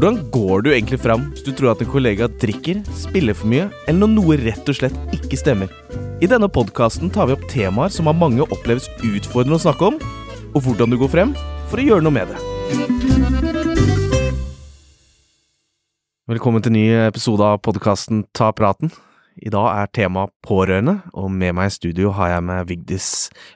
Hvordan går du egentlig fram hvis du tror at en kollega drikker, spiller for mye, eller når noe rett og slett ikke stemmer? I denne podkasten tar vi opp temaer som av mange oppleves utfordrende å snakke om, og hvordan du går frem for å gjøre noe med det. Velkommen til ny episode av podkasten Ta praten. I dag er temaet pårørende, og med meg i studio har jeg med Vigdis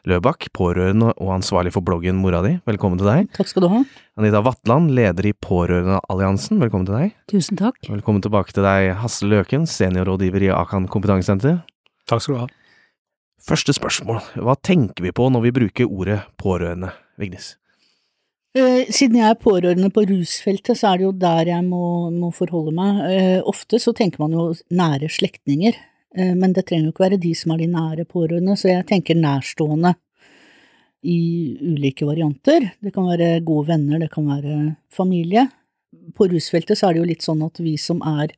Løbakk, pårørende og ansvarlig for bloggen Mora di. Velkommen til deg. Takk skal du ha. Anita Vatland, leder i Pårørendealliansen. Velkommen til deg. Tusen takk. Velkommen tilbake til deg, Hasle Løken, seniorrådgiver i Akan kompetansesenter. Takk skal du ha. Første spørsmål. Hva tenker vi på når vi bruker ordet pårørende, Vigdis? Eh, siden jeg er pårørende på rusfeltet, så er det jo der jeg må, må forholde meg. Eh, ofte så tenker man jo nære slektninger, eh, men det trenger jo ikke være de som er de nære pårørende, så jeg tenker nærstående i ulike varianter. Det kan være gode venner, det kan være familie. På rusfeltet så er det jo litt sånn at vi som er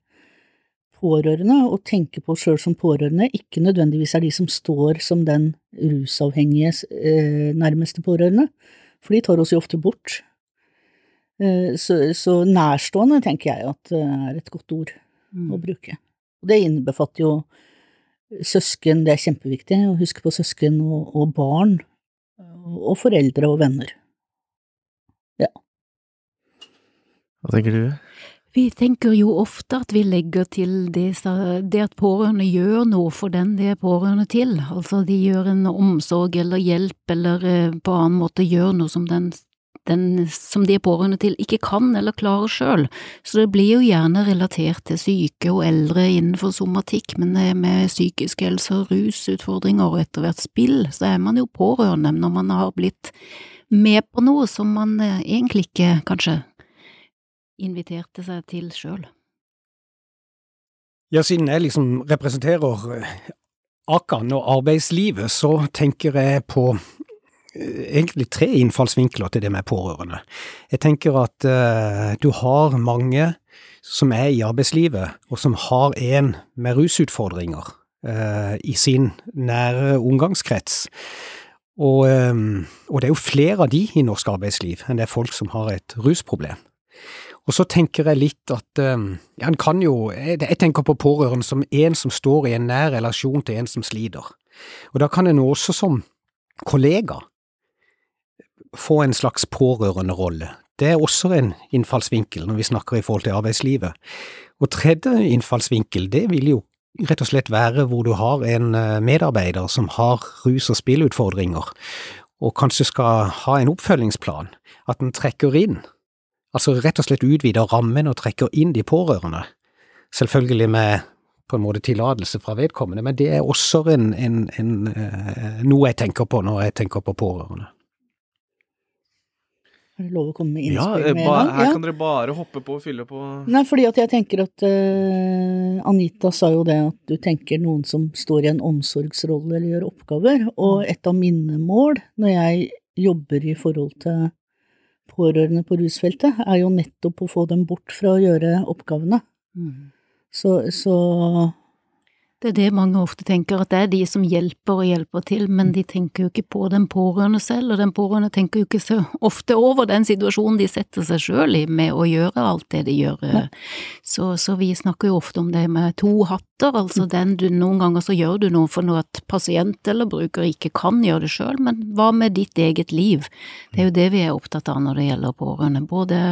pårørende og tenker på sjøl som pårørende, ikke nødvendigvis er de som står som den rusavhengiges eh, nærmeste pårørende for de tar oss jo ofte bort. Eh, så, så nærstående tenker jeg at er et godt ord mm. å bruke. Og det innbefatter jo søsken, det er kjempeviktig å huske på søsken og, og barn, og foreldre og venner. Ja. Hva tenker du? Vi tenker jo ofte at vi legger til det, at pårørende gjør noe for den de er pårørende til, altså de gjør en omsorg eller hjelp eller eh, på annen måte gjør noe som den, den som de er pårørende til ikke kan eller klarer sjøl, så det blir jo gjerne relatert til syke og eldre innenfor somatikk, men med psykisk helse og rusutfordringer og etter hvert spill, så er man jo pårørende når man har blitt med på noe som man eh, egentlig ikke kanskje inviterte seg til sjøl? Ja, siden jeg liksom representerer eh, Akan og arbeidslivet, så tenker jeg på eh, egentlig tre innfallsvinkler til det med pårørende. Jeg tenker at uh, du har mange som er i arbeidslivet, og som har en med rusutfordringer uh, i sin nære omgangskrets. Og, um, og, det er jo flere av de i norsk arbeidsliv enn det er folk som har et rusproblem. Og så tenker jeg litt at um, ja, en kan jo Jeg tenker på pårørende som en som står i en nær relasjon til en som sliter. Og da kan en også som kollega få en slags pårørenderolle. Det er også en innfallsvinkel når vi snakker i forhold til arbeidslivet. Og tredje innfallsvinkel, det vil jo rett og slett være hvor du har en eh, medarbeider som har rus- og spillutfordringer, og kanskje skal ha en oppfølgingsplan, at en trekker inn Altså rett og slett utvider rammen og trekker inn de pårørende. Selvfølgelig med på en måte tillatelse fra vedkommende, men det er også en, en, en, eh, noe jeg tenker på når jeg tenker på pårørende. Er det lov å komme med innspill ja, med en gang? Her ja. kan dere bare hoppe på og fylle på. Nei, fordi at jeg tenker at uh, Anita sa jo det at du tenker noen som står i en omsorgsrolle eller gjør oppgaver, og mm. et av mine mål når jeg jobber i forhold til pårørende på rusfeltet, er jo nettopp å få dem bort fra å gjøre oppgavene. Mm. Så, så det er det mange ofte tenker, at det er de som hjelper og hjelper til, men de tenker jo ikke på den pårørende selv, og den pårørende tenker jo ikke så ofte over den situasjonen de setter seg sjøl i med å gjøre alt det de gjør. Så, så, vi snakker jo ofte om det med to hatter, altså mm. den du noen ganger så gjør du noe for noe at pasient eller bruker ikke kan gjøre det sjøl, men hva med ditt eget liv? Det er jo det vi er opptatt av når det gjelder pårørende, både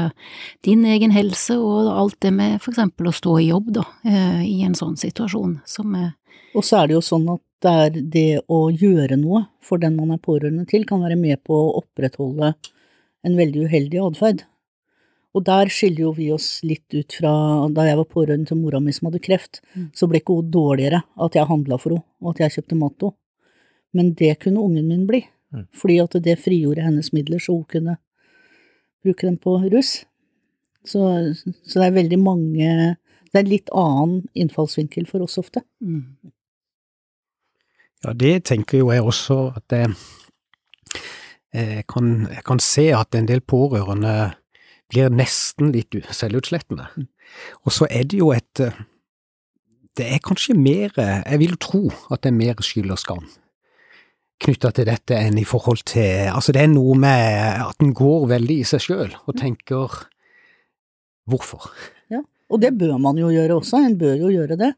din egen helse og alt det med for eksempel å stå i jobb, da, eh, i en sånn situasjon, som og så er det jo sånn at det er det å gjøre noe for den man er pårørende til, kan være med på å opprettholde en veldig uheldig atferd. Og der skiller jo vi oss litt ut fra da jeg var pårørende til mora mi som hadde kreft, mm. så ble ikke hun dårligere at jeg handla for henne, og at jeg kjøpte mat til henne. Men det kunne ungen min bli, mm. fordi at det frigjorde hennes midler så hun kunne bruke dem på rus. Så, så det er veldig mange det er en litt annen innfallsvinkel for oss ofte. Mm. Ja, det tenker jo jeg også at jeg, jeg, kan, jeg kan se at en del pårørende blir nesten litt selvutslettende. Mm. Og så er det jo et Det er kanskje mer Jeg vil tro at det er mer skyld og skam knytta til dette enn i forhold til Altså, det er noe med at en går veldig i seg sjøl og tenker hvorfor. Ja, og det bør man jo gjøre også, en bør jo gjøre det.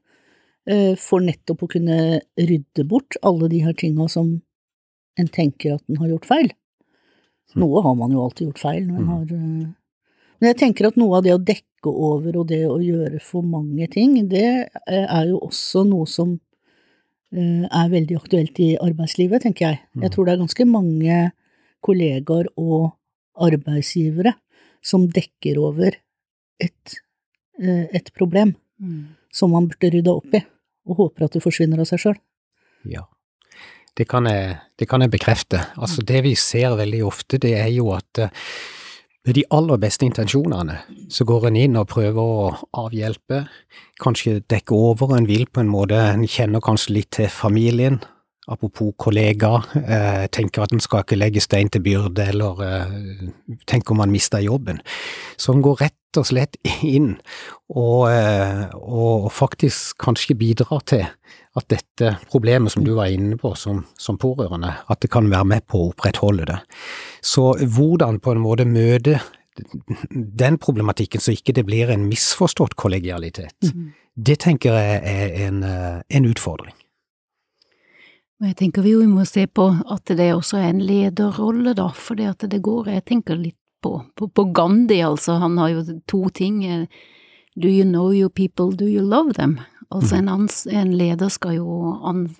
Eh, For nettopp å kunne rydde bort alle de her tinga som en tenker at en har gjort feil. Noe har man jo alltid gjort feil når en Mm. har eh, Men jeg tenker at noe av det å dekke over og det å gjøre for mange ting, det eh, er jo også noe som eh, er veldig aktuelt i arbeidslivet, tenker jeg. Mm. Jeg tror det er ganske mange kollegaer og arbeidsgivere som dekker over et, et problem som man burde rydde opp i, og håper at du forsvinner av seg sjøl. Ja, det kan, jeg, det kan jeg bekrefte. Altså Det vi ser veldig ofte, det er jo at eh, med de aller beste intensjonene så går en inn og prøver å avhjelpe, kanskje dekke over, en vil på en måte, en kjenner kanskje litt til familien. Apropos kollega, eh, tenker at en skal ikke legge stein til byrde, eller eh, tenker om man mister jobben. Så en går rett og slett inn og, eh, og faktisk kanskje bidrar til at dette problemet som du var inne på som, som pårørende, at det kan være med på å opprettholde det. Så hvordan på en måte møte den problematikken så ikke det blir en misforstått kollegialitet, det tenker jeg er en, eh, en utfordring. Og jeg tenker vi jo må se på at det også er en lederrolle, da, for det at det går, jeg tenker litt på, på, på Gandhi, altså, han har jo to ting, do you know your people, do you love them? Altså en, ans, en leder skal jo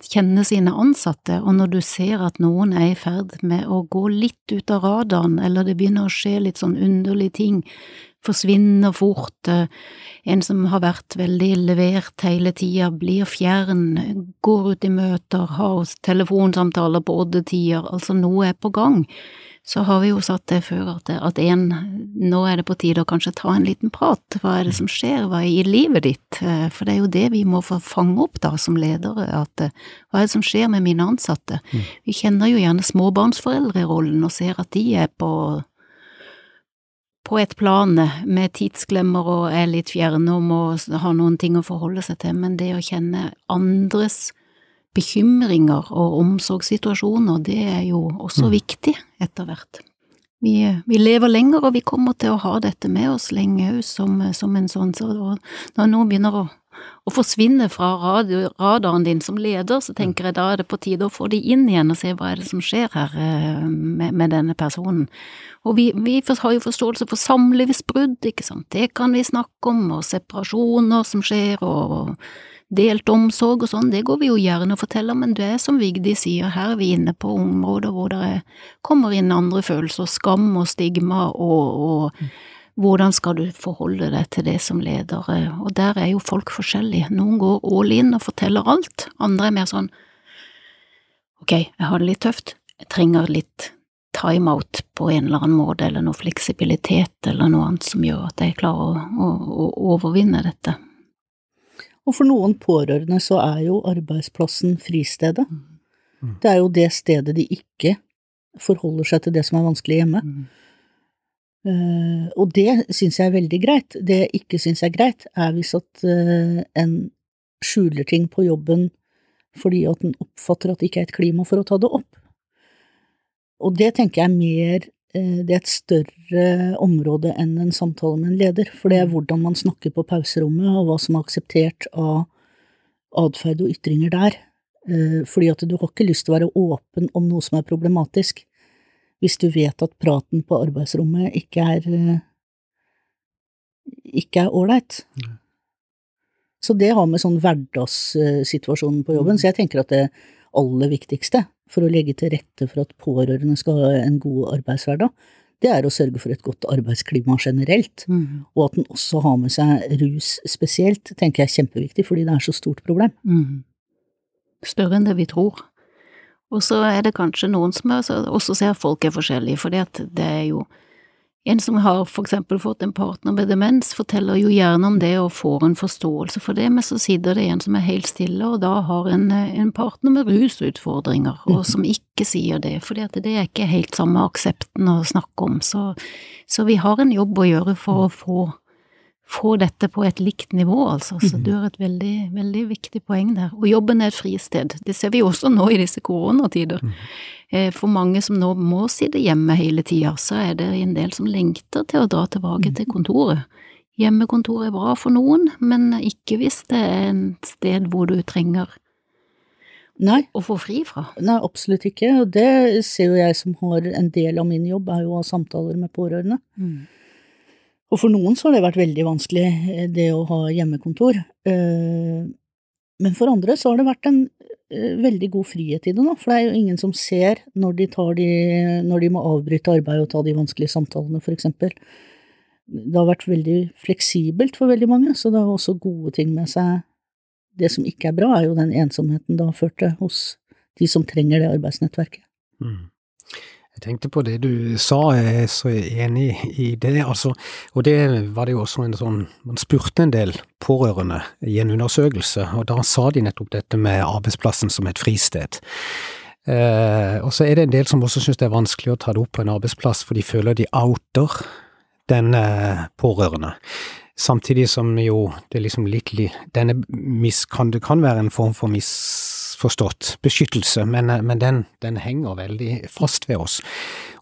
kjenne sine ansatte, og når du ser at noen er i ferd med å gå litt ut av radaren, eller det begynner å skje litt sånn underlige ting, forsvinner fort, eh, en som har vært veldig levert hele tida, blir fjern, går ut i møter, har telefonsamtaler på oddetider, altså noe er på gang, så har vi jo satt det før at, at en, nå er det på tide å kanskje ta en liten prat, hva er det som skjer, hva er i livet ditt, Eh, for det er jo det vi må få fange opp da som ledere, at eh, hva er det som skjer med mine ansatte? Vi kjenner jo gjerne småbarnsforeldrerollen og ser at de er på på et plan med tidsklemmer og er litt fjerne og å ha noen ting å forholde seg til, men det å kjenne andres bekymringer og omsorgssituasjoner, det er jo også Mm. viktig etter hvert. Vi, vi lever lenger, og vi kommer til å ha dette med oss lenge òg, som, som en sånn så og Når noen begynner å, å forsvinne fra radio, radaren din som leder, så tenker jeg da er det på tide å få de inn igjen og se hva er det som skjer her eh, med, med denne personen. Og vi, vi har jo forståelse for samlivsbrudd, ikke sant, det kan vi snakke om, og separasjoner som skjer, og delt omsorg og sånn, det går vi jo gjerne og forteller, men det er som Vigdi sier, her er vi inne på områder hvor det er, kommer inn andre følelser, skam og stigma, og, og hvordan skal du forholde deg til det som leder, og der er jo folk forskjellige. Noen går all in og forteller alt, andre er mer sånn, ok, jeg har det litt tøft, jeg trenger litt time-out på en eller annen måte, eller noe fleksibilitet eller noe annet som gjør at jeg klarer å, å, å overvinne dette. Og for noen pårørende så er jo arbeidsplassen fristedet. Mm. Det er jo det stedet de ikke forholder seg til det som er vanskelig hjemme. Eh, og det syns jeg er veldig greit. Det jeg ikke syns er greit, er hvis at uh, en skjuler ting på jobben fordi at en oppfatter at det ikke er et klima for å ta det opp. Og det tenker jeg er mer Det er et større område enn en samtale med en leder, for det er hvordan man snakker på pauserommet, og hva som er akseptert av atferd og ytringer der. Eh, Fordi at du har ikke lyst til å være åpen om noe som er problematisk, hvis du vet at praten på arbeidsrommet ikke er eh, ikke er ålreit. Så det har med sånn hverdagssituasjonen på jobben, så jeg tenker at det aller viktigste for å legge til rette for at pårørende skal ha en god arbeidshverdag, det er å sørge for et godt arbeidsklima generelt, Mm. og at den også har med seg rus spesielt, tenker jeg er kjempeviktig, fordi det er så stort problem. Mm. Større enn det vi tror. Og så er det kanskje noen som også ser at folk er forskjellige, for det er jo en som har for eksempel fått en partner med demens, forteller jo gjerne om det og får en forståelse for det, men så sitter det en som er helt stille, og da har en, en partner med rusutfordringer, og som ikke sier det, for det er ikke helt samme aksepten å snakke om, så, så vi har en jobb å gjøre for å få få dette på et likt nivå, altså. Så du har et veldig, veldig viktig poeng der. Og jobben er et fristed. Det ser vi også nå i disse koronatider. Eh, For mange som nå må sitte hjemme hele tida, så er det en del som lengter til å dra tilbake til kontoret Hjemmekontor er bra for noen, men ikke hvis det er et sted hvor du trenger Nei, å få fri fra. nei, absolutt ikke. Og det ser jo jeg som har en del av min jobb, er jo å ha samtaler med pårørende. Og for noen så har det vært veldig vanskelig, eh, det å ha hjemmekontor. Eh, Men for andre så har det vært en eh, veldig god frihet i det nå, for det er jo ingen som ser når de, de, når de må avbryte arbeidet og ta de vanskelige samtalene, for eksempel. Det har vært veldig fleksibelt for veldig mange, så det har også gode ting med seg. Det som ikke er bra, er jo den ensomheten det har ført til hos de som trenger det arbeidsnettverket. Mm. Jeg tenkte på det du sa, jeg er så enig i det. Altså, og det var det jo også en sånn Man spurte en del pårørende i en undersøkelse, og da sa de nettopp dette med arbeidsplassen som et fristed. Eh, og så er det en del som også syns det er vanskelig å ta det opp på en arbeidsplass, for de føler de outer den pårørende. Samtidig som jo det liksom litt Denne mis, kan, det kan være en form for misforstått beskyttelse, men, men den, den henger veldig fast ved oss.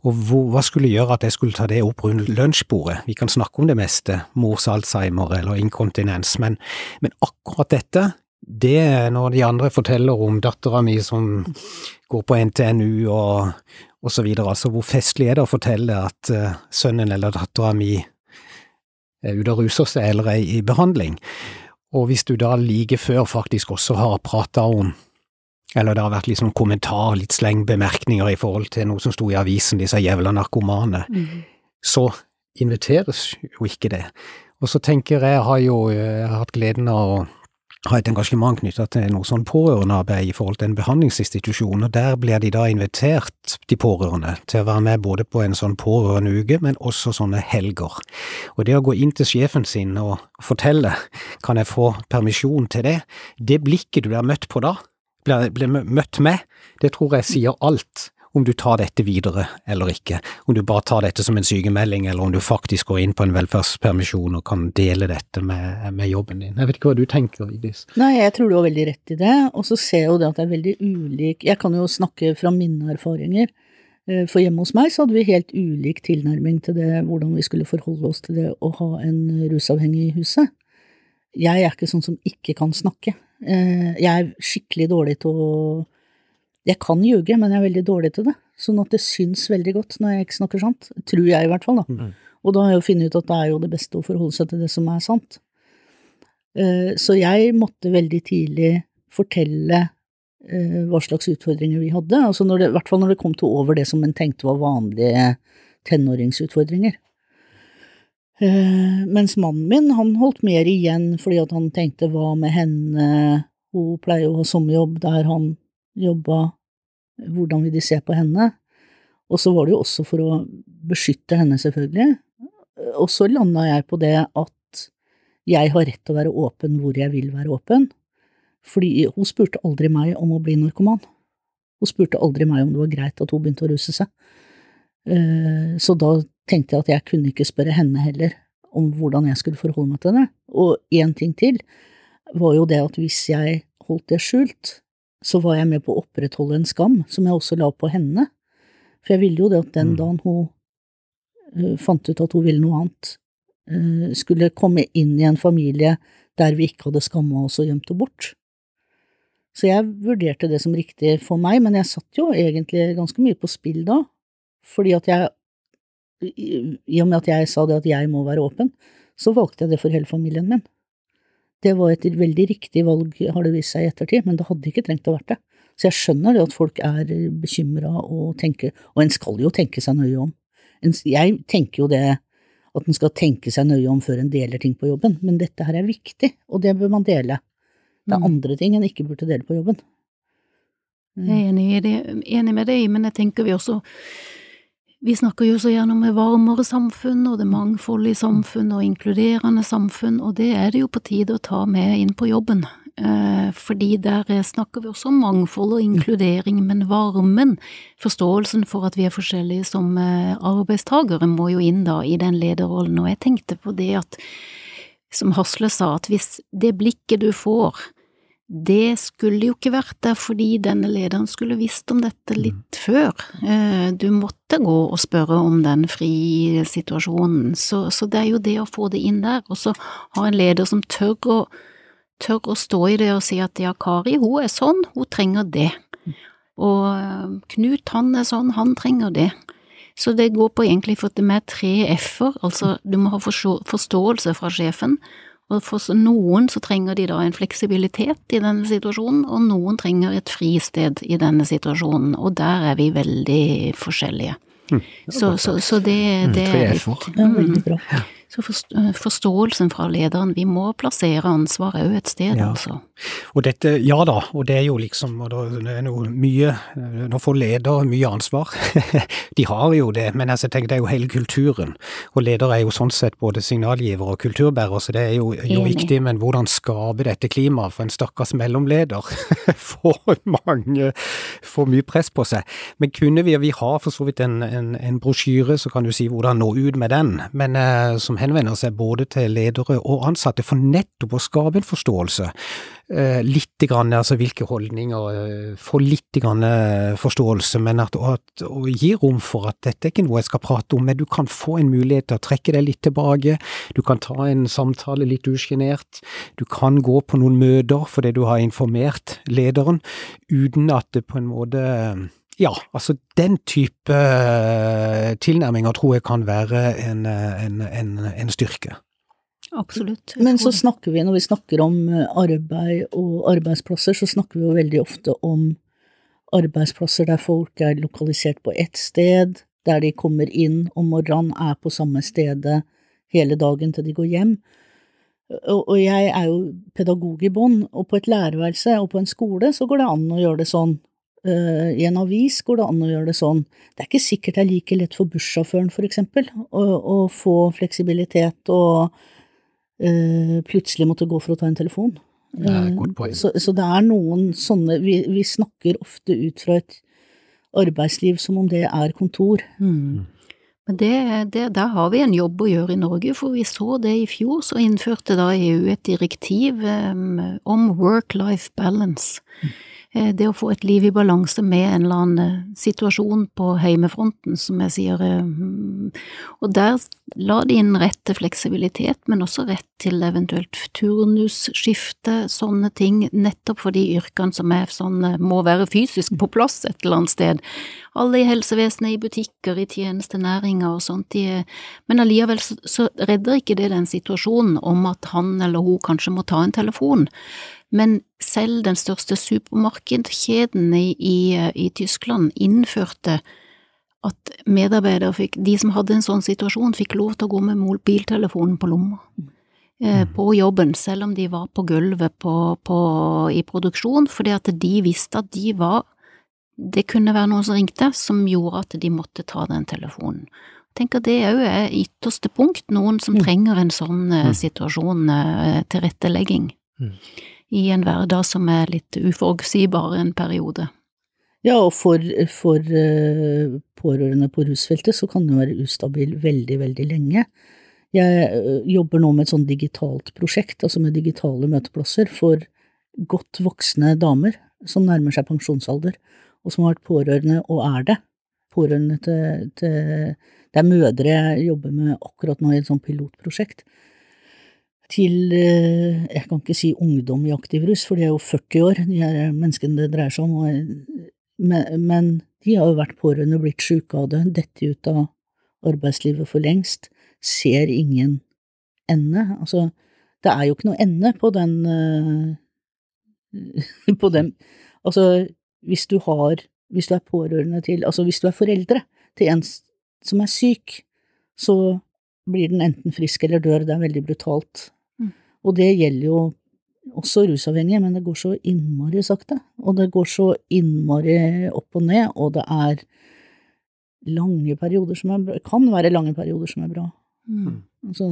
Og hvor, hva skulle gjøre at jeg skulle ta det opp rundt lunsjbordet? Vi kan snakke om det meste, mors alzheimer eller inkontinens, men, men akkurat dette, det når de andre forteller om dattera mi som går på NTNU og, og så videre, altså hvor festlig er det å fortelle at uh, sønnen eller dattera mi er ute og ruser seg eller er i behandling. Og hvis du da like før faktisk også har prata om eller det har vært litt sånn kommentar, litt slengbemerkninger i forhold til noe som sto i avisen, disse jævla narkomane, så inviteres jo ikke det. Og så tenker jeg, jeg har jo jeg har hatt gleden av å ha et engasjement knytta til noe sånn pårørendearbeid i forhold til en behandlingsinstitusjon, og der blir de da invitert, de pårørende, til å være med både på en sånn pårørendeuke, men også sånne helger. Og det å gå inn til sjefen sin og fortelle kan jeg få permisjon til det, det blikket du blir møtt på da, blir, blir møtt med, det tror jeg sier alt om du tar dette videre eller ikke, om du bare tar dette som en sykemelding, eller om du faktisk går inn på en velferdspermisjon og kan dele dette med, med jobben din. Jeg vet ikke hva du tenker, Vigdis? Nei, jeg tror du har veldig rett i det, og så ser jeg jo det at det er veldig ulik Jeg kan jo snakke fra mine erfaringer. Eh, For hjemme hos meg så hadde vi helt ulik tilnærming til det, hvordan vi skulle forholde oss til det å ha en rusavhengig i huset. Jeg er ikke sånn som ikke kan snakke. Eh, Jeg er skikkelig dårlig til å Jeg kan ljuge, men jeg er veldig dårlig til det. Sånn at det syns veldig godt når jeg ikke snakker sant. Tror jeg i hvert fall, da. Mm. Og da har jeg jo funnet ut at det er jo det beste å forholde seg til det som er sant. Eh, Så jeg måtte veldig tidlig fortelle eh, hva slags utfordringer vi hadde, altså det, i hvert fall når det kom til over det som en tenkte var vanlige tenåringsutfordringer. Eh, Mens mannen min, han holdt mer igjen fordi at han tenkte hva med henne, hun pleier jo å ha sommerjobb der han jobba, hvordan vil de se på henne? Og så var det jo også for å beskytte henne, selvfølgelig. Og så landa jeg på det at jeg har rett til å være åpen hvor jeg vil være åpen. Fordi hun spurte aldri meg om å bli narkoman. Hun spurte aldri meg om det var greit at hun begynte å ruse seg. Eh, Så da tenkte jeg at jeg kunne ikke spørre henne heller om hvordan jeg skulle forholde meg til det. Og én ting til var jo det at hvis jeg holdt det skjult, så var jeg med på å opprettholde en skam som jeg også la på henne. For jeg ville jo det at den Mm. dagen hun eh, fant ut at hun ville noe annet, eh, skulle komme inn i en familie der vi ikke hadde skamma oss og gjemt henne bort. Så jeg vurderte det som riktig for meg, men jeg satt jo egentlig ganske mye på spill da, fordi at jeg, i og med at jeg sa det at jeg må være åpen, så valgte jeg det for hele familien min. Det var et veldig riktig valg, har det vist seg i ettertid, men det hadde ikke trengt å være det. Så jeg skjønner det at folk er bekymra og tenker, og en skal jo tenke seg nøye om. Jeg tenker jo det at en skal tenke seg nøye om før en deler ting på jobben, men dette her er viktig, og det bør man dele. Det er Mm. andre ting en ikke burde dele på jobben. Jeg er enig, enig med deg, men jeg tenker vi også Vi snakker jo så gjerne om et varmere samfunn, og det mangfoldige samfunn og inkluderende samfunn, og det er det jo på tide å ta med inn på jobben. Eh, fordi der snakker vi også om mangfold og inkludering, men varmen, forståelsen for at vi er forskjellige som eh, arbeidstagere, må jo inn da i den lederrollen. Og jeg tenkte på det at, som Hasle sa, at hvis det blikket du får det skulle jo ikke vært der fordi denne lederen skulle visst om dette litt før. Eh, du måtte gå og spørre om den fri-situasjonen, så, så, det er jo det å få det inn der, og så ha en leder som tør å, tør å stå i det og si at ja, Kari hun er sånn, hun trenger det, og eh, Knut han er sånn, han trenger det. Så det går på egentlig for det med tre f-er, altså du må ha forståelse fra sjefen, og for noen så trenger de da en fleksibilitet i denne situasjonen, og noen trenger et fristed i denne situasjonen, og der er vi veldig forskjellige. Mm, så, så, så, det, mm, det er litt bra. Så eh, forståelsen fra lederen, vi må plassere ansvaret òg et sted, ja. altså. Og dette, ja da, og det er jo liksom, og det er noe mye, nå får leder mye ansvar. De har jo det, men altså, tenker det er jo hele kulturen. Og leder er jo sånn sett både signalgiver og kulturbærer, så det er jo, jo viktig, men hvordan skape dette klimaet? For en stakkars mellomleder får mange, får mye press på seg. Men kunne vi, og vi har for så vidt en, en, en brosjyre, så kan du si hvordan nå ut med den, men eh, som henvender seg både til ledere og ansatte for nettopp å skape en forståelse. Eh, litt grann, altså hvilke holdninger, eh, få litt grann eh, forståelse, men at, at, å gi rom for at dette er ikke noe jeg skal prate om, men du kan få en mulighet til å trekke deg litt tilbake, du kan ta en samtale litt usjenert, du kan gå på noen møter fordi du har informert lederen, uten at det på en måte ja, altså den type uh, tilnærminger tror jeg kan være en, en, en, en styrke. Absolutt. Men så snakker vi, når vi snakker om eh, arbeid og arbeidsplasser, så snakker vi jo veldig ofte om arbeidsplasser der folk er lokalisert på ett sted, der de kommer inn om morgenen, er på samme stedet hele dagen til de går hjem. Og jeg er jo pedagog i bånn, og på et lærerværelse og på en skole så går det an å gjøre det sånn I en avis går det an å gjøre det sånn. Det er ikke sikkert det er like lett for bussjåføren, for eksempel, å, å få fleksibilitet og uh, plutselig måtte gå for å ta en telefon. Uh, så, så, det er noen sånne vi, vi, snakker ofte ut fra et arbeidsliv som om det er kontor. Mm. Men det, det, der har vi en jobb å gjøre i Norge, for vi så det i fjor, så innførte da EU et direktiv um, om work-life balance. Mm. Eh, det å få et liv i balanse med en eller annen eh, situasjon på heimefronten, som jeg sier. Eh, mm. Og der la de inn rett til fleksibilitet, men også rett til eventuelt turnusskifte, sånne ting, nettopp for de yrkene som er sånn, må være fysisk på plass et eller annet sted. Alle i helsevesenet, i butikker, i tjenestenæringer og sånt, de, men allikevel så, så redder ikke det den situasjonen om at han eller hun kanskje må ta en telefon. Men selv den største supermarkedkjeden i, i, i Tyskland innførte at medarbeidere fikk, de som hadde en sånn situasjon, fikk lov til å gå med mobiltelefonen på lomma. Eh, mm. på jobben, selv om de var på gulvet på, på, i produksjon, fordi at de visste at de var Det kunne være noen som ringte, som gjorde at de måtte ta den telefonen. Jeg tenker det òg er ytterste punkt, noen som mm. trenger en sånn mm. situasjon, eh, tilrettelegging. Mm i en hverdag som er litt uforutsigbar en periode. Ja, og for, for uh, pårørende på rusfeltet så kan det være ustabil veldig, veldig lenge. Jeg uh, jobber nå med et sånn digitalt prosjekt, altså med digitale møteplasser for godt voksne damer som nærmer seg pensjonsalder, og som har vært pårørende, og er det. Pårørende til, til Det er mødre jeg jobber med akkurat nå i et sånt pilotprosjekt til eh, Jeg kan ikke si ungdom i aktiv rus, for de er jo 40 år, de her menneskene det dreier seg om, men de har jo vært pårørende, blitt sjuke av det, dette ut av arbeidslivet for lengst, ser ingen ende. Altså, det er jo ikke noe ende på den eh, på den Altså, hvis du har Hvis du er pårørende til Altså, hvis du er foreldre til en som er syk, så blir den enten frisk eller dør, det er veldig brutalt og det gjelder jo også rusavhengige, men det går så innmari sakte. Og det går så innmari opp og ned, og det er lange perioder som er bra. Kan være lange perioder som er bra. Mm. Altså,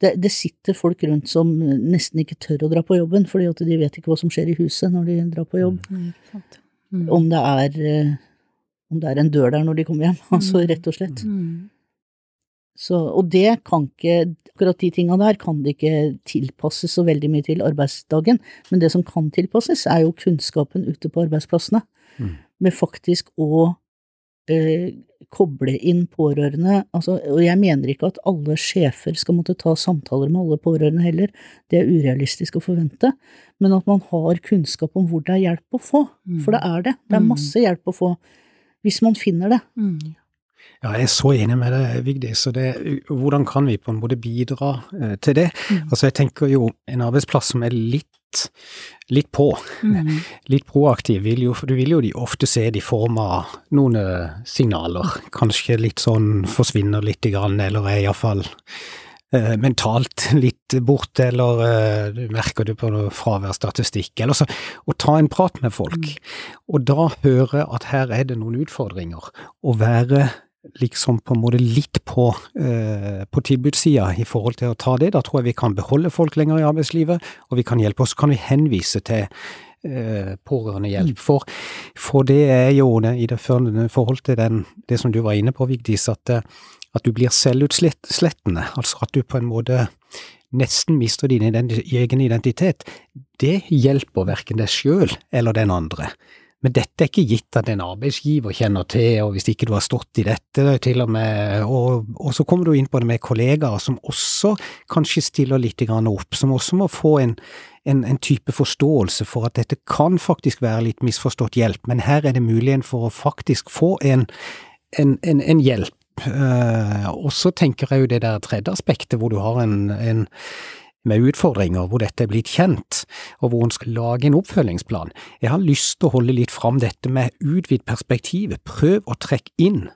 det, det, sitter folk rundt som nesten ikke tør å dra på jobben, fordi at de vet ikke hva som skjer i huset når de drar på jobb. Mm. Mm. Om, det er, eh, om det er en dør der når de kommer hjem, altså mm. rett og slett. Mm. Så, og det kan ikke, akkurat de tinga der kan det ikke tilpasses så veldig mye til arbeidsdagen, men det som kan tilpasses, er jo kunnskapen ute på arbeidsplassene, Mm. med faktisk å eh, koble inn pårørende, altså, og jeg mener ikke at alle sjefer skal måtte ta samtaler med alle pårørende heller, det er urealistisk å forvente, men at man har kunnskap om hvor det er hjelp å få, for det er det, det er Mm. masse hjelp å få, hvis man finner det. Mm. Ja, jeg er så enig med deg, Vigdis. Og det, hvordan kan vi på en måte bidra eh, til det? Mm. Altså, jeg tenker jo en arbeidsplass som er litt, litt på, Mm. litt proaktiv, vil jo, for du vil jo de ofte se det i form av noen eh, signaler. Kanskje litt sånn forsvinner litt, grann, eller er iallfall eh, mentalt litt borte, eller eh, du merker du på fraværsstatistikk, eller så å ta en prat med folk, og da høre at her er det noen utfordringer, og være liksom på en måte litt på, eh, på tilbudssida i forhold til å ta det. Da tror jeg vi kan beholde folk lenger i arbeidslivet, og vi kan hjelpe oss. Så kan vi henvise til eh, pårørendehjelp. For, for det er jo det, i det forhold til den, det som du var inne på, Vigdis, at, eh, at du blir selvutslettende. Altså at du på en måte nesten mister din egen identitet. Det hjelper verken deg sjøl eller den andre. Men dette er ikke gitt at en arbeidsgiver kjenner til, og hvis ikke du har stått i dette, til og med, og, og så kommer du inn på det med kollegaer som også kanskje stiller litt opp, som også må få en, en, en type forståelse for at dette kan faktisk være litt misforstått hjelp, men her er det muligheten for å faktisk få en, en, hjelp. Uh, og så tenker jeg jo det der tredje aspektet, hvor du har en med utfordringer hvor dette er blitt kjent, og hvor en skal lage en oppfølgingsplan. Jeg har lyst til å holde litt fram dette med utvidd perspektivet. Prøv å trekke inn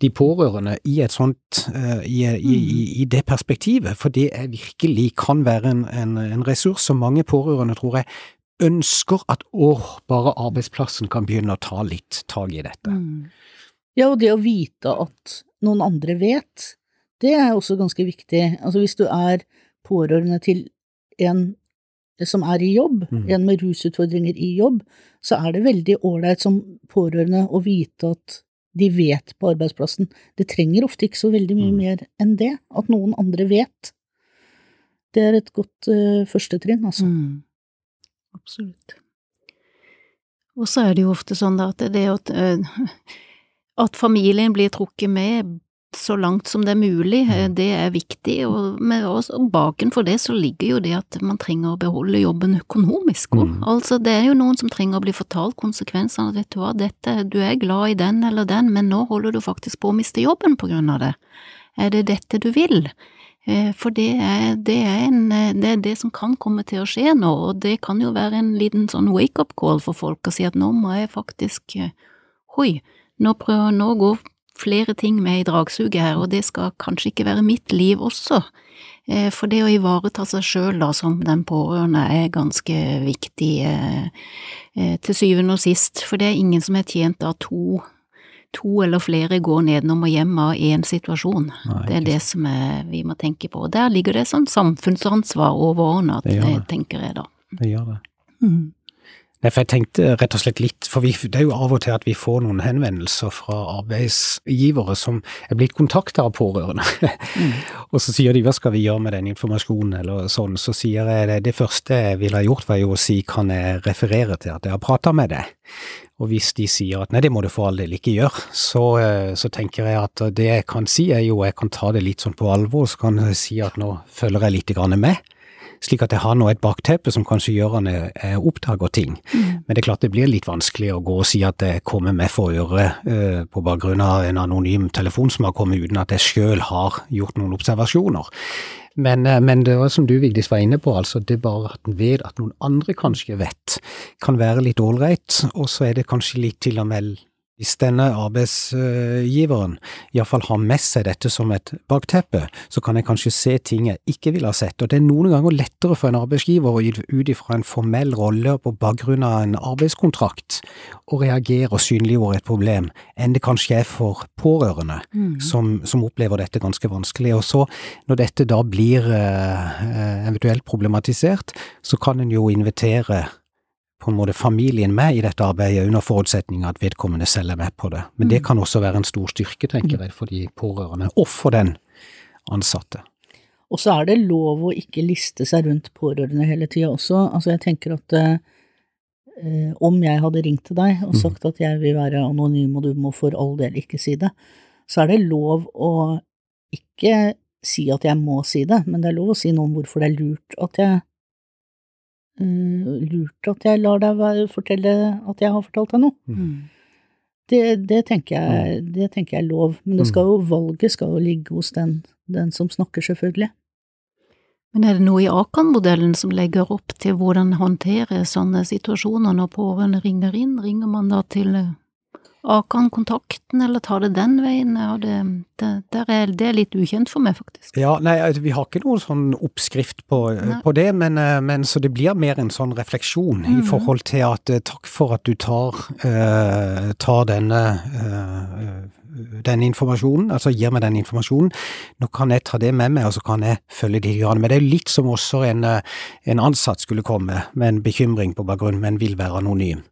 de pårørende i et sånt, uh, i, i, i, i, det perspektivet, for det er virkelig kan være en, en, en ressurs som mange pårørende, tror jeg, ønsker at åh, bare arbeidsplassen kan begynne å ta litt tak i dette. Mm. Ja, og det å vite at noen andre vet, det er også ganske viktig. Altså hvis du er pårørende til en som er i jobb, Mm. en med rusutfordringer i jobb, så er det veldig ålreit som pårørende å vite at de vet på arbeidsplassen. Det trenger ofte ikke så veldig mye Mm. mer enn det, at noen andre vet. Det er et godt uh, første trinn, altså. Mm. Absolutt. Og så er det jo ofte sånn da at det at, uh, at familien blir trukket med så langt som det er mulig, eh, det er viktig, og, med oss, og bakenfor det så ligger jo det at man trenger å beholde jobben økonomisk òg. Mm. Altså, det er jo noen som trenger å bli fortalt konsekvensene vet du hva, dette, du er glad i den eller den, men nå holder du faktisk på å miste jobben på grunn av det. Er det dette du vil? Eh, For det er, det, er en, eh, det er det som kan komme til å skje nå, og det kan jo være en liten sånn wake-up call for folk å si at nå må jeg faktisk Hoi, nå, prøver, nå går flere ting med i dragsuget her, og det skal kanskje ikke være mitt liv også. Eh, For det å ivareta seg sjøl da som den pårørende er ganske viktig eh, eh, til syvende og sist, for det er ingen som er tjent av to to eller flere går nedenom og hjem av én situasjon. Nei, det er det som er, vi må tenke på. Og Der ligger det sånn samfunnsansvar overordnet, Det det. tenker jeg da. Det gjør det. Mm. Nei, for jeg tenkte rett og slett litt, for vi, det er jo av og til at vi får noen henvendelser fra arbeidsgivere som er blitt kontakta av pårørende. og så sier de hva skal vi gjøre med den informasjonen, eller sånn. Så sier jeg det, det første jeg ville ha gjort var jo å si kan jeg referere til at jeg har prata med deg. Og hvis de sier at nei, det må du for all del ikke gjøre, så, eh, så tenker jeg at det jeg kan si er jo jeg kan ta det litt sånn på alvor, så kan jeg si at nå følger jeg litt grann med slik at jeg har nå et bakteppe som kanskje gjør at jeg jeg oppdager ting. Men det er klart det blir litt vanskelig å gå og si at jeg kommer med for øre eh, på bakgrunn av en anonym telefon som har kommet uten at jeg sjøl har gjort noen observasjoner. Men, eh, men det var som du Vigdis var inne på, altså det bare at en vet at noen andre kanskje vet, kan være litt ålreit, og så er det kanskje litt til og med hvis denne arbeidsgiveren iallfall har med seg dette som et bakteppe, så kan jeg kanskje se ting jeg ikke ville ha sett. Og det er noen ganger lettere for en arbeidsgiver å ut ifra en formell rolle på bakgrunn av en arbeidskontrakt å reagere og synliggjøre et problem, enn det kanskje er for pårørende Mm. som, som opplever dette ganske vanskelig. Og så, når dette da blir eh, eventuelt problematisert, så kan en jo invitere på en måte familien med i dette arbeidet, under forutsetning at vedkommende selv er med på det. Men det kan også være en stor styrke, tenker jeg, for de pårørende, og for den ansatte. Og så er det lov å ikke liste seg rundt pårørende hele tida også. Altså, jeg tenker at eh, om jeg hadde ringt til deg og sagt at jeg vil være anonym og du må for all del ikke si det, så er det lov å ikke si at jeg må si det, men det er lov å si noe om hvorfor det er lurt at jeg lurt at jeg lar deg fortelle at jeg har fortalt deg noe. Mm. Det, det, tenker jeg, det tenker jeg er lov, men det skal jo, valget skal jo ligge hos den, den som snakker, selvfølgelig. Men er det noe i Akan-modellen som legger opp til hvordan håndtere sånne situasjoner når pårørende ringer inn? Ringer man da til eh, Akan-kontakten, eller tar det den veien? Det, det, der er, det er litt ukjent for meg, faktisk. Ja, nei, altså, vi har ikke noen sånn oppskrift på, på det, men, eh, men, så det blir mer en sånn refleksjon mm. i forhold til at eh, takk for at du tar, uh, tar denne uh, den informasjonen, altså gir meg den informasjonen. Nå kan jeg ta det med meg, og så kan jeg følge de grann. Men det er litt som også en, eh, en ansatt skulle komme med en bekymring på bakgrunn, men vil være anonym.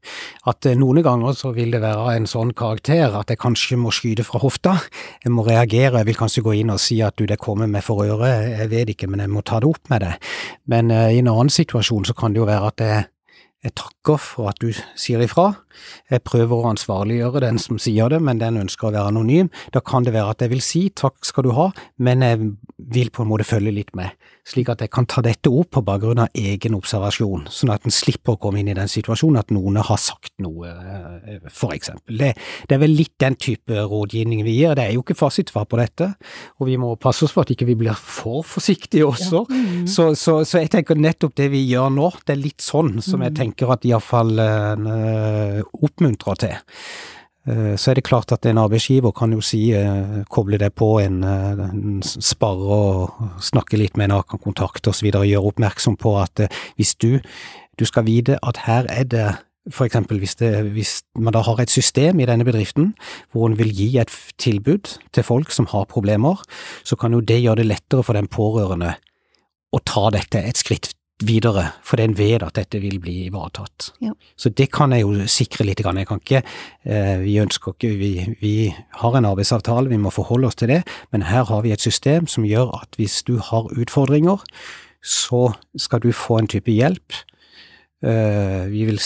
At eh, noen ganger så vil det være en sånn karakter at jeg kanskje må skyte fra hofta. Jeg må reagere, jeg vil kanskje gå inn og si at du, det kommer meg for øre, jeg vet ikke, men jeg må ta det opp med deg. Men uh, i en annen situasjon så kan det jo være at jeg jeg takker for at du sier ifra. Jeg prøver å ansvarliggjøre den som sier det, men den ønsker å være anonym. Da kan det være at jeg vil si takk skal du ha, men jeg vil på en måte følge litt med, slik at jeg kan ta dette opp på bakgrunn av egen observasjon, sånn at en slipper å komme inn i den situasjonen at noen har sagt noe, eh, for eksempel. Det, det er vel litt den type rådgivning vi gir. Det er jo ikke fasitsvar på dette, og vi må passe oss for at ikke vi blir for forsiktige også. Ja. Mm. Så, så, så, jeg tenker nettopp det vi gjør nå, det er litt sånn som jeg mm. tenker at iallfall uh, oppmuntrer til. Eh, så er det klart at en arbeidsgiver kan jo si, eh, koble det på en, en sparre og snakke litt med en Akan-kontakt osv. Gjøre oppmerksom på at hvis du, du skal vite at her er det for eksempel hvis, hvis, man da har et system i denne bedriften hvor en vil gi et tilbud til folk som har problemer, så kan jo det gjøre det lettere for den pårørende å ta dette et skritt videre, for en vet at dette vil bli ivaretatt. Ja. Så det kan jeg jo sikre litt. Jeg kan ikke, eh, vi ønsker ikke, vi, vi, har en arbeidsavtale, vi må forholde oss til det, men her har vi et system som gjør at hvis du har utfordringer, så skal du få en type hjelp. Eh, vi vil,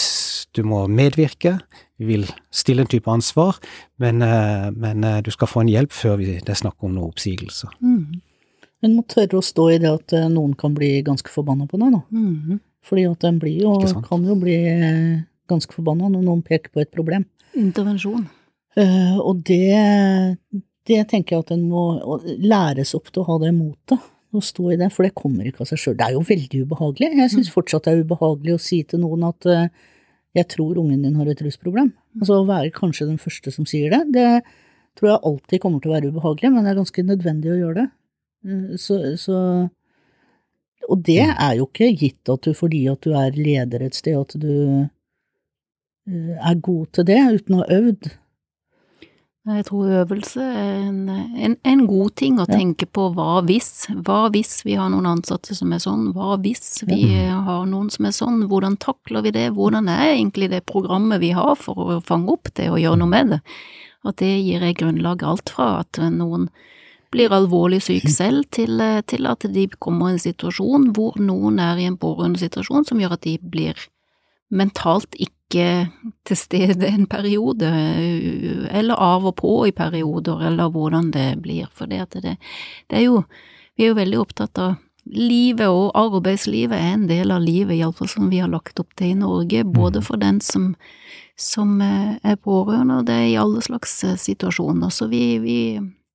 du må medvirke, vi vil stille en type ansvar, men, eh, men du skal få en hjelp før vi, det er snakk om noen oppsigelser. Mm. Men må tørre å stå i det at eh, noen kan bli ganske forbanna på deg, da. Mm -hmm. Fordi at den blir jo, kan jo bli eh, ganske forbanna når noen peker på et problem. Intervensjon. Uh, og det, det tenker jeg at en må læres opp til å ha det motet. Å stå i det, for det kommer ikke av seg sjøl. Det er jo veldig ubehagelig. Jeg syns mm. fortsatt det er ubehagelig å si til noen at uh, jeg tror ungen din har et rusproblem. Altså å være kanskje den første som sier det, det tror jeg alltid kommer til å være ubehagelig, men det er ganske nødvendig å gjøre det. Eh, så, så, Og det mm. er jo ikke gitt at du fordi at du er leder et sted, at du eh, er god til det uten å ha øvd. Jeg tror øvelse er en, en, en god ting å ja. tenke på hva hvis. Hva hvis vi har noen ansatte som er sånn, hva hvis vi ja. har noen som er sånn, hvordan takler vi det, hvordan er egentlig det programmet vi har for å fange opp det og gjøre noe med det. At det gir jeg grunnlag alt fra at noen blir alvorlig syk selv, til, eh, til, at de kommer i en situasjon hvor noen er i en pårørendesituasjon som gjør at de blir mentalt ikke til stede en periode, eller av og på i perioder, eller hvordan det blir. For det, det, det er jo Vi er jo veldig opptatt av livet, og arbeidslivet er en del av livet, iallfall som vi har lagt opp til i Norge, både mm. for den som, som eh, er pårørende, og det er i alle slags eh, situasjoner. Så vi, vi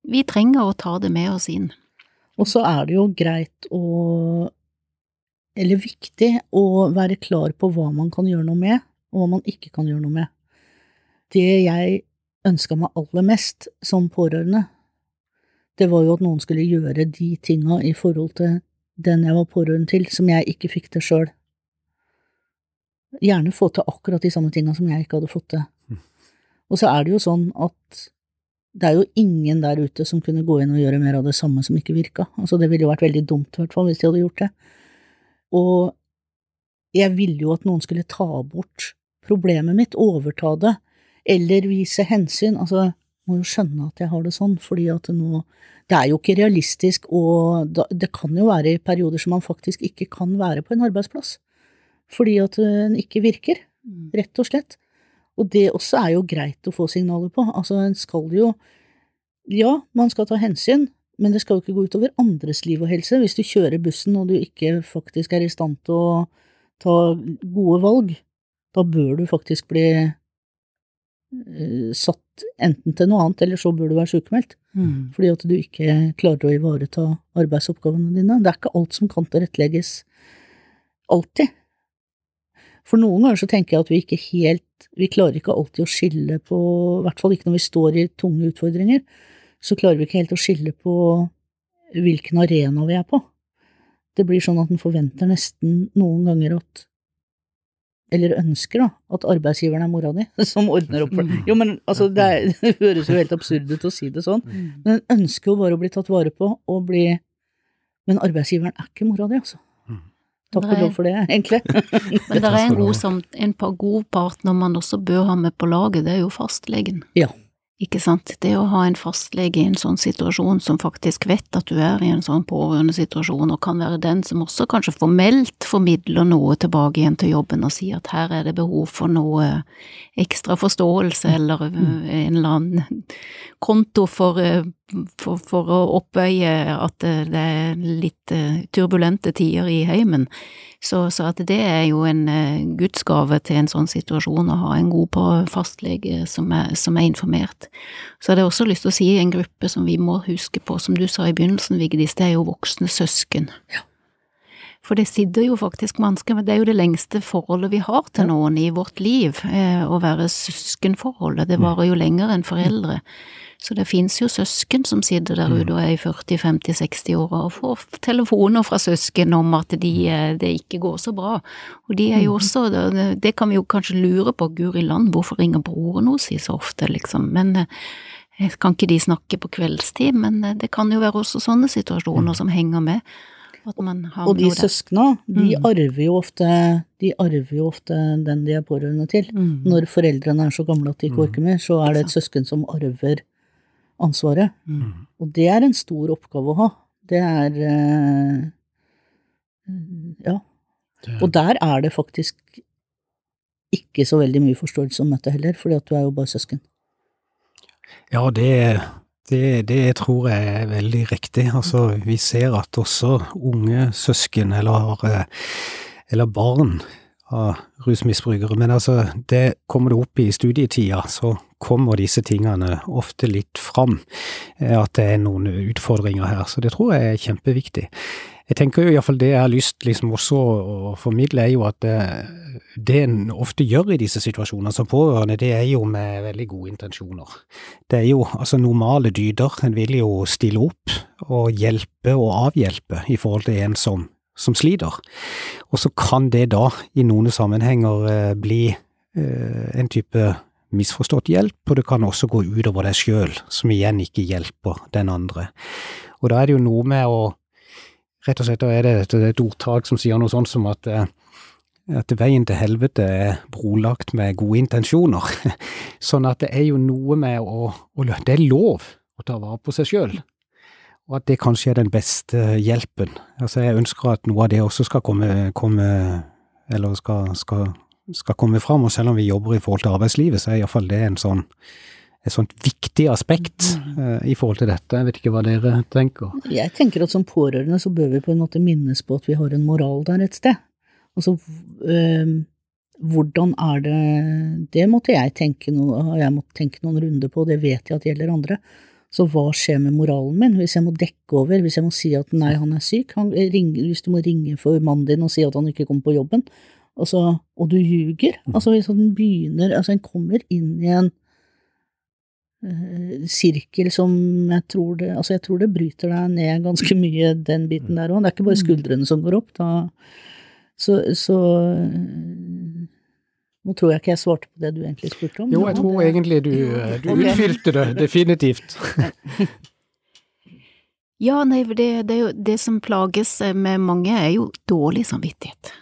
vi trenger å ta det med oss inn. Og så er det jo greit å eller viktig å være klar på hva man kan gjøre noe med, og hva man ikke kan gjøre noe med. Det jeg ønska meg aller mest som pårørende, det var jo at noen skulle gjøre de tinga i forhold til den jeg var pårørende til, som jeg ikke fikk til sjøl. Gjerne få til akkurat de samme tinga som jeg ikke hadde fått til. Mm. Og så er det jo sånn at det er jo ingen der ute som kunne gå inn og gjøre mer av det samme som ikke virka. Altså, det ville jo vært veldig dumt, i hvert fall, hvis de hadde gjort det. Og jeg ville jo at noen skulle ta bort problemet mitt, overta det, eller vise hensyn. Altså, jeg må jo skjønne at jeg har det sånn, fordi at nå Det er jo ikke realistisk, og det kan jo være i perioder som man faktisk ikke kan være på en arbeidsplass. Fordi at den ikke virker, Mm. rett og slett. Og det også er jo greit å få signaler på. Altså, en skal jo Ja, man skal ta hensyn, men det skal jo ikke gå utover andres liv og helse. Hvis du kjører bussen og du ikke faktisk er i stand til å ta gode valg, da bør du faktisk bli eh, satt enten til noe annet, eller så bør du være sykemeldt. Mm. Fordi at du ikke klarer å ivareta arbeidsoppgavene dine. Det er ikke alt som kan tilrettelegges alltid. For noen ganger så tenker jeg at vi ikke helt Vi klarer ikke alltid å skille på I hvert fall ikke når vi står i tunge utfordringer. Så klarer vi ikke helt å skille på hvilken arena vi er på. Det blir sånn at en forventer nesten noen ganger at eller ønsker, da, at arbeidsgiveren er mora di, som ordner opp for. Jo, men altså, det, er, det høres jo helt absurd ut å si det sånn, Mm. men en ønsker jo bare å bli tatt vare på og bli Men arbeidsgiveren er ikke mora di, altså. Mm. Takk og lov for det, egentlig. Men det er en, god, som, en par god partner man også bør ha med på laget, det er jo fastlegen. Ja. Ikke sant? Det å ha en fastlege i en sånn situasjon som faktisk vet at du er i en sånn pårørende situasjon, og kan være den som også kanskje formelt formidler noe tilbake igjen til jobben og sier at her er det behov for noe ekstra forståelse eller øh, en eller annen konto for, øh, for, for å oppøye at øh, det er litt øh, turbulente tider i heimen. Så, så at det er jo en eh, gudsgave til en sånn situasjon å ha en god på fastlege som er, som er informert. Så hadde jeg også lyst til å si en gruppe som vi må huske på, som du sa i begynnelsen, Vigdis, det er jo voksne søsken. For det sitter jo faktisk men Det er jo det lengste forholdet vi har til noen i vårt liv, eh, å være søskenforholdet. Det varer jo lenger enn foreldre. Så det fins jo søsken som sitter der ute og er i 40-50-60-åra og får telefoner fra søsken om at de, eh, det ikke går så bra. Og de er jo også Det, kan vi jo kanskje lure på, guri land, hvorfor ringer broren hos si så ofte, liksom. Men eh, kan ikke de snakke på kveldstid? Men det kan jo være også sånne situasjoner som henger med. At man har Og de søsknene der. de Mm. arver jo ofte De arver jo ofte den de er pårørende til. Mm. Når foreldrene er så gamle at de ikke orker mer, så er det et søsken som arver ansvaret. Mm. Og det er en stor oppgave å ha. Det er eh, Ja. Og der er det faktisk ikke så veldig mye forståelse om dette heller, fordi at du er jo bare søsken. Ja, det, det, det tror jeg er veldig riktig. Altså, vi ser at også unge søsken eller, eh, eller barn av rusmisbrukere, men altså, det kommer det opp i studietida, så kommer disse tingene ofte litt fram, eh, at det er noen utfordringer her. Så det tror jeg er kjempeviktig. Jeg tenker jo iallfall det jeg har lyst liksom også å formidle, er jo at det, det en ofte gjør i disse situasjonene som pårørende, det er jo med veldig gode intensjoner. Det er jo altså normale dyder. En vil jo stille opp og hjelpe og avhjelpe i forhold til en som, som sliter. Og så kan det da i noen sammenhenger eh, bli eh, en type misforstått hjelp, og det kan også gå utover deg sjøl, som igjen ikke hjelper den andre. Og da er det jo noe med å Rett og slett er det et, et ordtak som sier noe sånt som at eh, at veien til helvete er brolagt med gode intensjoner. Sånn at det er jo noe med å, å Det er lov å ta vare på seg sjøl, og at det kanskje er den beste hjelpen. Altså Jeg ønsker at noe av det også skal komme, komme eller skal, skal, skal komme fram. Og selv om vi jobber i forhold til arbeidslivet, så er iallfall det en sånn, et sånt viktig aspekt eh, i forhold til dette. Jeg vet ikke hva dere tenker. Jeg tenker at som pårørende så bør vi på en måte minnes på at vi har en moral der et sted. Altså, øh, hvordan er det Det måtte jeg tenke noe, jeg måtte tenke noen runder på, det vet jeg at gjelder andre. Så hva skjer med moralen min hvis jeg må dekke over, hvis jeg må si at nei, han er syk, han ringer, hvis du må ringe for mannen din og si at han ikke kommer på jobben, altså, og du ljuger? Altså hvis han begynner, altså en kommer inn i en sirkel som jeg tror det Altså, jeg tror det bryter deg ned ganske mye, den biten der òg. Det er ikke bare skuldrene som går opp. Da, så, så eh, Nå tror jeg ikke jeg svarte på det du egentlig spurte om. Jo, jeg tror det- egentlig du, eh, du okay. utfylte det, definitivt. Ja, nei, for det, det, det som plages med mange, er jo dårlig samvittighet.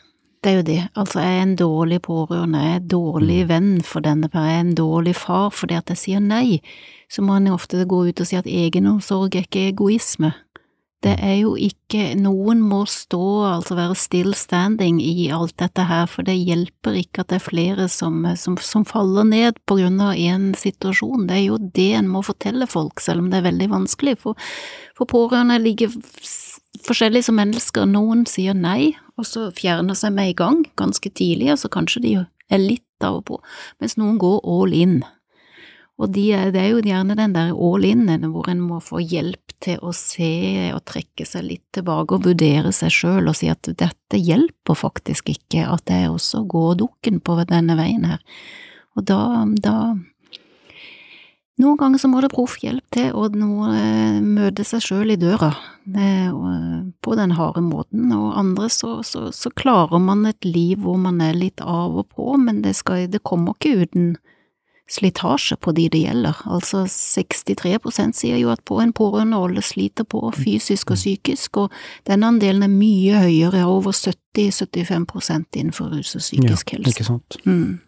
Det er jo det. Altså, jeg er en dårlig pårørende, jeg er en dårlig Mm. venn for denne jeg er en dårlig far fordi at jeg sier nei. Så må en ofte gå ut og si at egenomsorg er ikke egoisme. Det Mm. er jo ikke Noen må stå, altså være still standing i alt dette her, for det hjelper ikke at det er flere som, som, som faller ned på grunn av en situasjon. Det er jo det en må fortelle folk, selv om det er veldig vanskelig. For, for pårørende ligger forskjellig som mennesker. Noen sier nei, og så fjerner seg med i gang ganske tidlig, og så kanskje de er litt av og på, mens noen går all in. Og de det er jo gjerne den der all in-en hvor en må få hjelp til å se og trekke seg litt tilbake og vurdere seg sjøl og si at dette hjelper faktisk ikke, at jeg også går dukken på denne veien her. Og da, da Noen ganger så må det proffhjelp til, nå eh, møte seg sjøl i døra eh, på den harde måten, og andre så, så, så klarer man et liv hvor man er litt av og på, men det, skal, det kommer ikke uten slitasje på de det gjelder. Altså 63% sier jo at på en pårørenderolle sliter på fysisk og psykisk, og den andelen er mye høyere, over 70-75% innenfor rus og psykisk ja, helse. Ikke sant. Mm.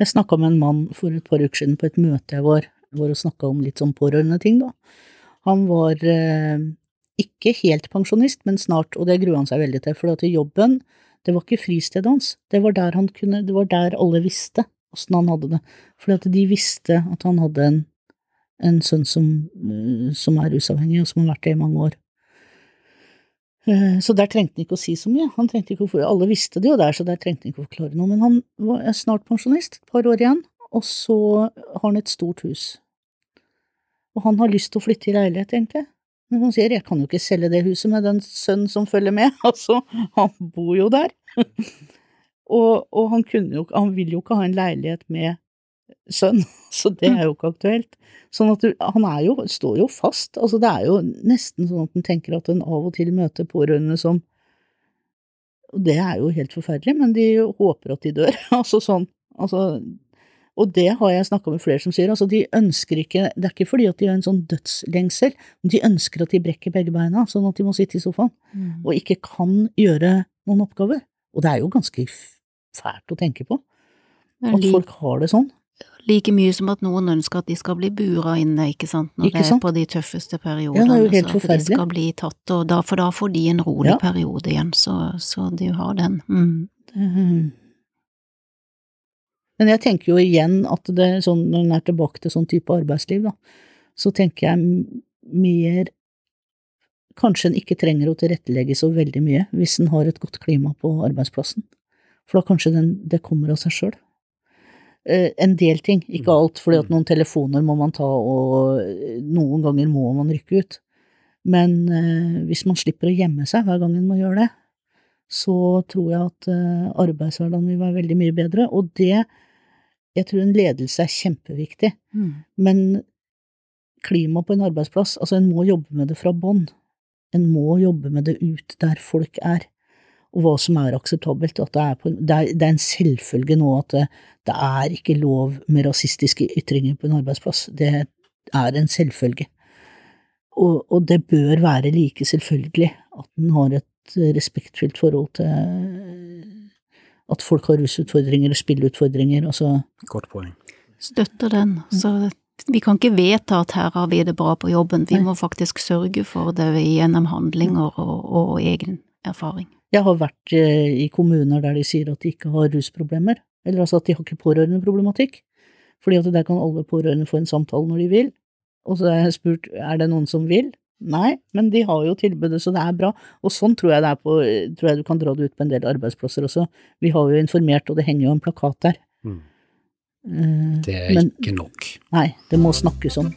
Jeg snakka med en mann for et par uker siden på et møte jeg var, hvor og snakka om litt sånn pårørendeting, da. Han var eh, ikke helt pensjonist, men snart, og det gruer han seg veldig til, for at jobben, det var ikke fristedet hans, det var der han kunne, det var der alle visste åssen han hadde det, fordi at de visste at han hadde en, en sønn som, eh, som er rusavhengig, og som har vært det i mange år. Eh, Så der trengte han ikke å si så mye. Han trengte ikke å, alle visste det jo der, så der trengte han ikke å forklare noe. Men han er snart pensjonist, et par år igjen, og så har han et stort hus. Og han har lyst til å flytte i leilighet, egentlig. Men han sier jeg kan jo ikke selge det huset med den sønnen som følger med, altså, han bor jo der. og, og han jo han vil jo ikke ha en leilighet med sønn, så det er jo ikke aktuelt. Sånn at du, han er jo, står jo fast, altså det er jo nesten sånn at en tenker at en av og til møter pårørende som Og det er jo helt forferdelig, men de håper at de dør, altså sånn, altså og det har jeg snakka med flere som sier, altså de ønsker ikke, det er ikke fordi at de har en sånn dødslengsel, men de ønsker at de brekker begge beina, sånn at de må sitte i sofaen, Mm. og ikke kan gjøre noen oppgaver. Og det er jo ganske fælt å tenke på, at folk har det sånn. Like mye som at noen ønsker at de skal bli bura inne, ikke sant, når Ikke det er på de tøffeste Ja, periodene. det er jo helt så at de skal bli tatt, da, for da får de en rolig Ja. periode igjen, så, så de har den. Mm. Mm. Men jeg tenker jo igjen at det sånn, når en er tilbake til sånn type arbeidsliv, da, så tenker jeg mer Kanskje en ikke trenger å tilrettelegge så veldig mye hvis en har et godt klima på arbeidsplassen, for da kanskje den, det kommer av seg sjøl. Eh, en del ting, ikke alt, fordi at noen telefoner må man ta, og eh, noen ganger må man rykke ut. Men eh, hvis man slipper å gjemme seg hver gang man må gjøre det, så tror jeg at arbeidshverdagen vil være veldig mye bedre, og det Jeg tror en ledelse er kjempeviktig, Mm. men klima på en arbeidsplass, altså en må jobbe med det fra bånn. En må jobbe med det ut der folk er, og hva som er akseptabelt. At det, er på, det, er, det er en selvfølge nå at det, det er ikke lov med rasistiske ytringer på en arbeidsplass. Det er en selvfølge. Og, og det bør være like selvfølgelig at en har et respektfullt forhold til at folk har rusutfordringer og spilleutfordringer. Altså, Godt poeng. Støtter den. Så vi kan ikke vedta at her har vi det bra på jobben, vi Nei. må faktisk sørge for det gjennom handlinger og, og egen erfaring. Jeg har vært eh, i kommuner der de sier at de ikke har rusproblemer, eller altså at de har ikke pårørendeproblematikk, fordi at der kan alle pårørende få en samtale når de vil. Og så har jeg spurt er det noen som vil. Nei, men de har jo tilbudet, så det er bra. Og sånn tror jeg det er på, tror jeg du kan dra det ut på en del arbeidsplasser også. Vi har jo informert, og det henger jo en plakat der. Mm. Eh, Det er men ikke nok. nei, det må snakkes om.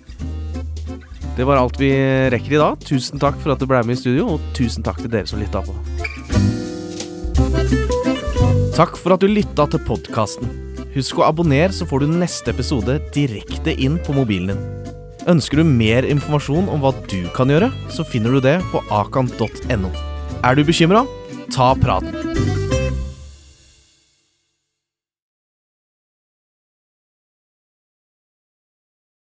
Det var alt vi rekker i dag. Tusen takk for at du ble med i studio, og tusen takk til dere som lytta på. Takk for at du lytta til podkasten. Husk å abonnere, så får du neste episode direkte inn på mobilen din. Ønsker du mer informasjon om hva du kan gjøre, så finner du det på akan.no. Er du bekymra? Ta praten.